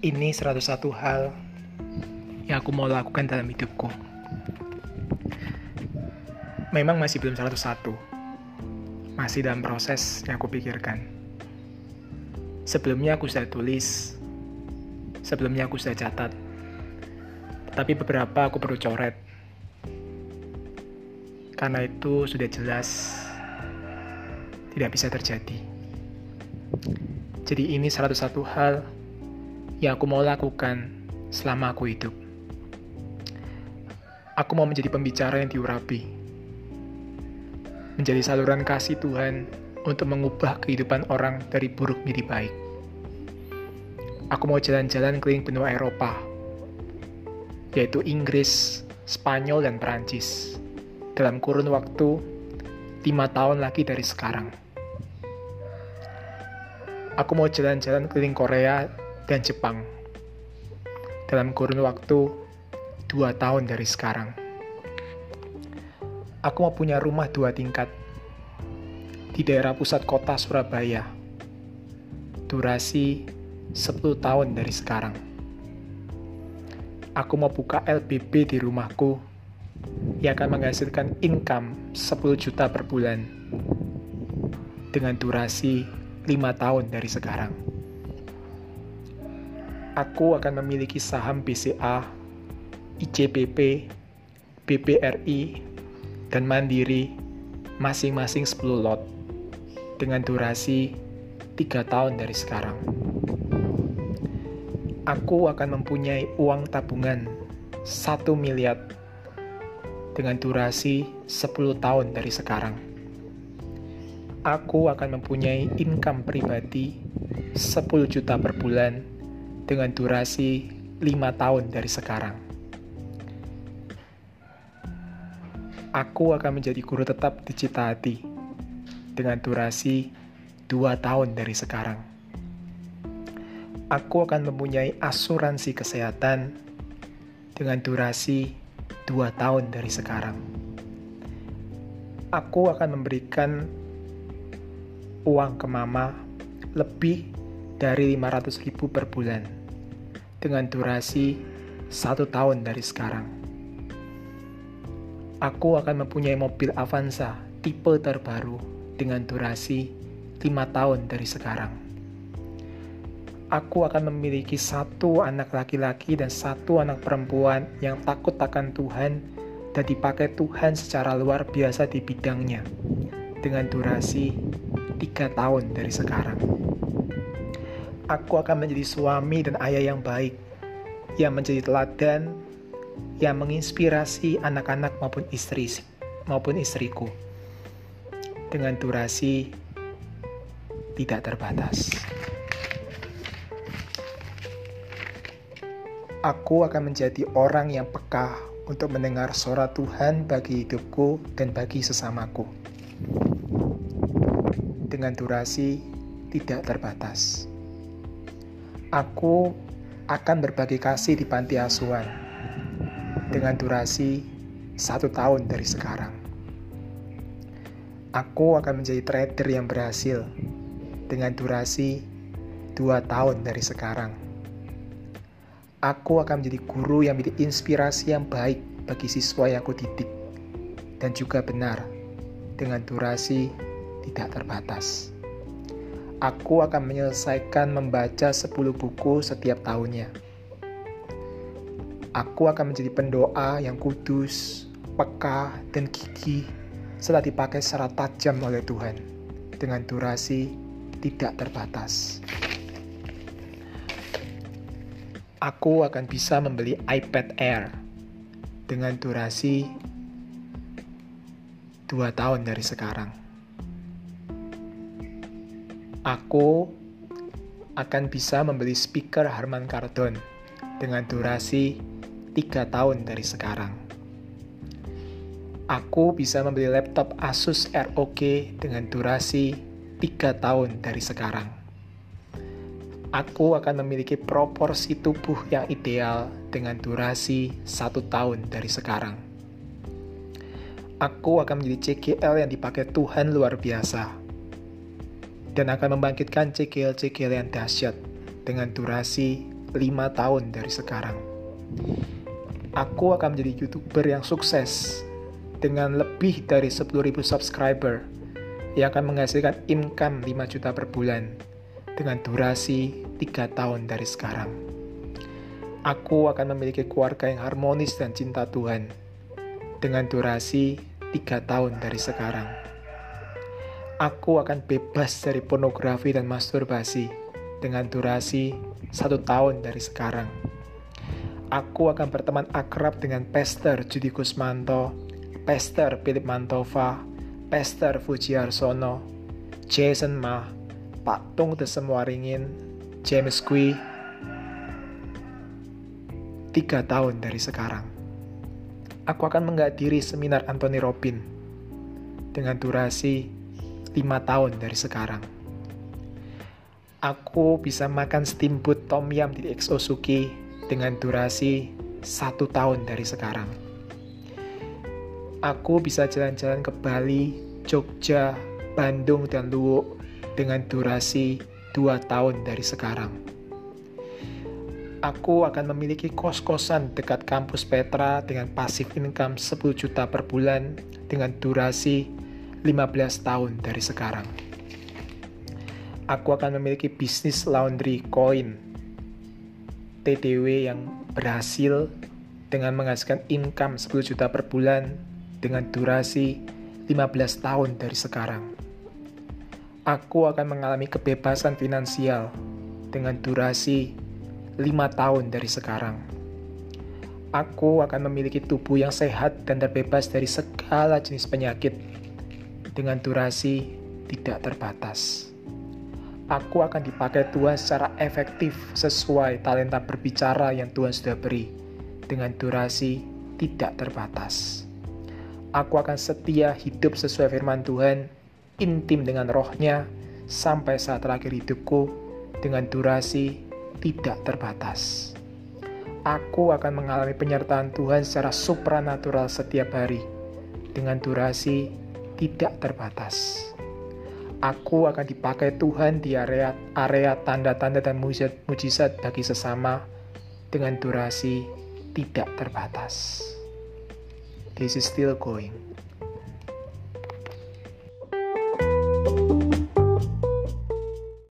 Ini 101 hal yang aku mau lakukan dalam hidupku. Memang masih belum 101. Masih dalam proses yang aku pikirkan. Sebelumnya aku sudah tulis. Sebelumnya aku sudah catat. Tapi beberapa aku perlu coret. Karena itu sudah jelas tidak bisa terjadi. Jadi ini 101 hal yang aku mau lakukan selama aku hidup. Aku mau menjadi pembicara yang diurapi. Menjadi saluran kasih Tuhan untuk mengubah kehidupan orang dari buruk menjadi baik. Aku mau jalan-jalan keliling benua Eropa, yaitu Inggris, Spanyol, dan Perancis, dalam kurun waktu lima tahun lagi dari sekarang. Aku mau jalan-jalan keliling Korea dan Jepang dalam kurun waktu dua tahun dari sekarang. Aku mau punya rumah dua tingkat di daerah pusat kota Surabaya. Durasi 10 tahun dari sekarang. Aku mau buka LBB di rumahku yang akan menghasilkan income 10 juta per bulan dengan durasi 5 tahun dari sekarang aku akan memiliki saham BCA, ICBP, BBRI, dan Mandiri masing-masing 10 lot dengan durasi 3 tahun dari sekarang. Aku akan mempunyai uang tabungan 1 miliar dengan durasi 10 tahun dari sekarang. Aku akan mempunyai income pribadi 10 juta per bulan dengan durasi 5 tahun dari sekarang. Aku akan menjadi guru tetap di Cita Hati dengan durasi 2 tahun dari sekarang. Aku akan mempunyai asuransi kesehatan dengan durasi 2 tahun dari sekarang. Aku akan memberikan uang ke mama lebih dari 500 ribu per bulan dengan durasi satu tahun dari sekarang. Aku akan mempunyai mobil Avanza tipe terbaru dengan durasi lima tahun dari sekarang. Aku akan memiliki satu anak laki-laki dan satu anak perempuan yang takut akan Tuhan dan dipakai Tuhan secara luar biasa di bidangnya dengan durasi tiga tahun dari sekarang. Aku akan menjadi suami dan ayah yang baik, yang menjadi teladan, yang menginspirasi anak-anak maupun istri maupun istriku dengan durasi tidak terbatas. Aku akan menjadi orang yang peka untuk mendengar suara Tuhan bagi hidupku dan bagi sesamaku. Dengan durasi tidak terbatas aku akan berbagi kasih di panti asuhan dengan durasi satu tahun dari sekarang. Aku akan menjadi trader yang berhasil dengan durasi dua tahun dari sekarang. Aku akan menjadi guru yang menjadi inspirasi yang baik bagi siswa yang aku didik dan juga benar dengan durasi tidak terbatas aku akan menyelesaikan membaca 10 buku setiap tahunnya. Aku akan menjadi pendoa yang kudus, peka, dan gigih setelah dipakai secara tajam oleh Tuhan dengan durasi tidak terbatas. Aku akan bisa membeli iPad Air dengan durasi 2 tahun dari sekarang aku akan bisa membeli speaker Harman Kardon dengan durasi 3 tahun dari sekarang. Aku bisa membeli laptop Asus ROG dengan durasi 3 tahun dari sekarang. Aku akan memiliki proporsi tubuh yang ideal dengan durasi 1 tahun dari sekarang. Aku akan menjadi CGL yang dipakai Tuhan luar biasa dan akan membangkitkan CGL-CGL yang dahsyat dengan durasi 5 tahun dari sekarang. Aku akan menjadi YouTuber yang sukses dengan lebih dari 10.000 subscriber yang akan menghasilkan income 5 juta per bulan dengan durasi 3 tahun dari sekarang. Aku akan memiliki keluarga yang harmonis dan cinta Tuhan dengan durasi 3 tahun dari sekarang. Aku akan bebas dari pornografi dan masturbasi dengan durasi satu tahun dari sekarang aku akan berteman akrab dengan Pester Judi Kusmanto, Pester Philip Mantova, Pester Fujiarsono, Jason Ma, Pak Tung Desemwaringin, James Kui, tiga tahun dari sekarang. Aku akan menghadiri seminar Anthony Robin dengan durasi lima tahun dari sekarang. Aku bisa makan steamboat tom yum di Exosuki dengan durasi satu tahun dari sekarang. Aku bisa jalan-jalan ke Bali, Jogja, Bandung, dan Luwuk dengan durasi dua tahun dari sekarang. Aku akan memiliki kos-kosan dekat kampus Petra dengan pasif income 10 juta per bulan dengan durasi 15 tahun dari sekarang. Aku akan memiliki bisnis laundry koin TDW yang berhasil dengan menghasilkan income 10 juta per bulan dengan durasi 15 tahun dari sekarang. Aku akan mengalami kebebasan finansial dengan durasi 5 tahun dari sekarang. Aku akan memiliki tubuh yang sehat dan terbebas dari segala jenis penyakit dengan durasi tidak terbatas aku akan dipakai Tuhan secara efektif sesuai talenta berbicara yang Tuhan sudah beri dengan durasi tidak terbatas. Aku akan setia hidup sesuai firman Tuhan, intim dengan rohnya, sampai saat terakhir hidupku dengan durasi tidak terbatas. Aku akan mengalami penyertaan Tuhan secara supranatural setiap hari dengan durasi tidak terbatas aku akan dipakai Tuhan di area area tanda-tanda dan mujizat bagi sesama dengan durasi tidak terbatas. This is still going.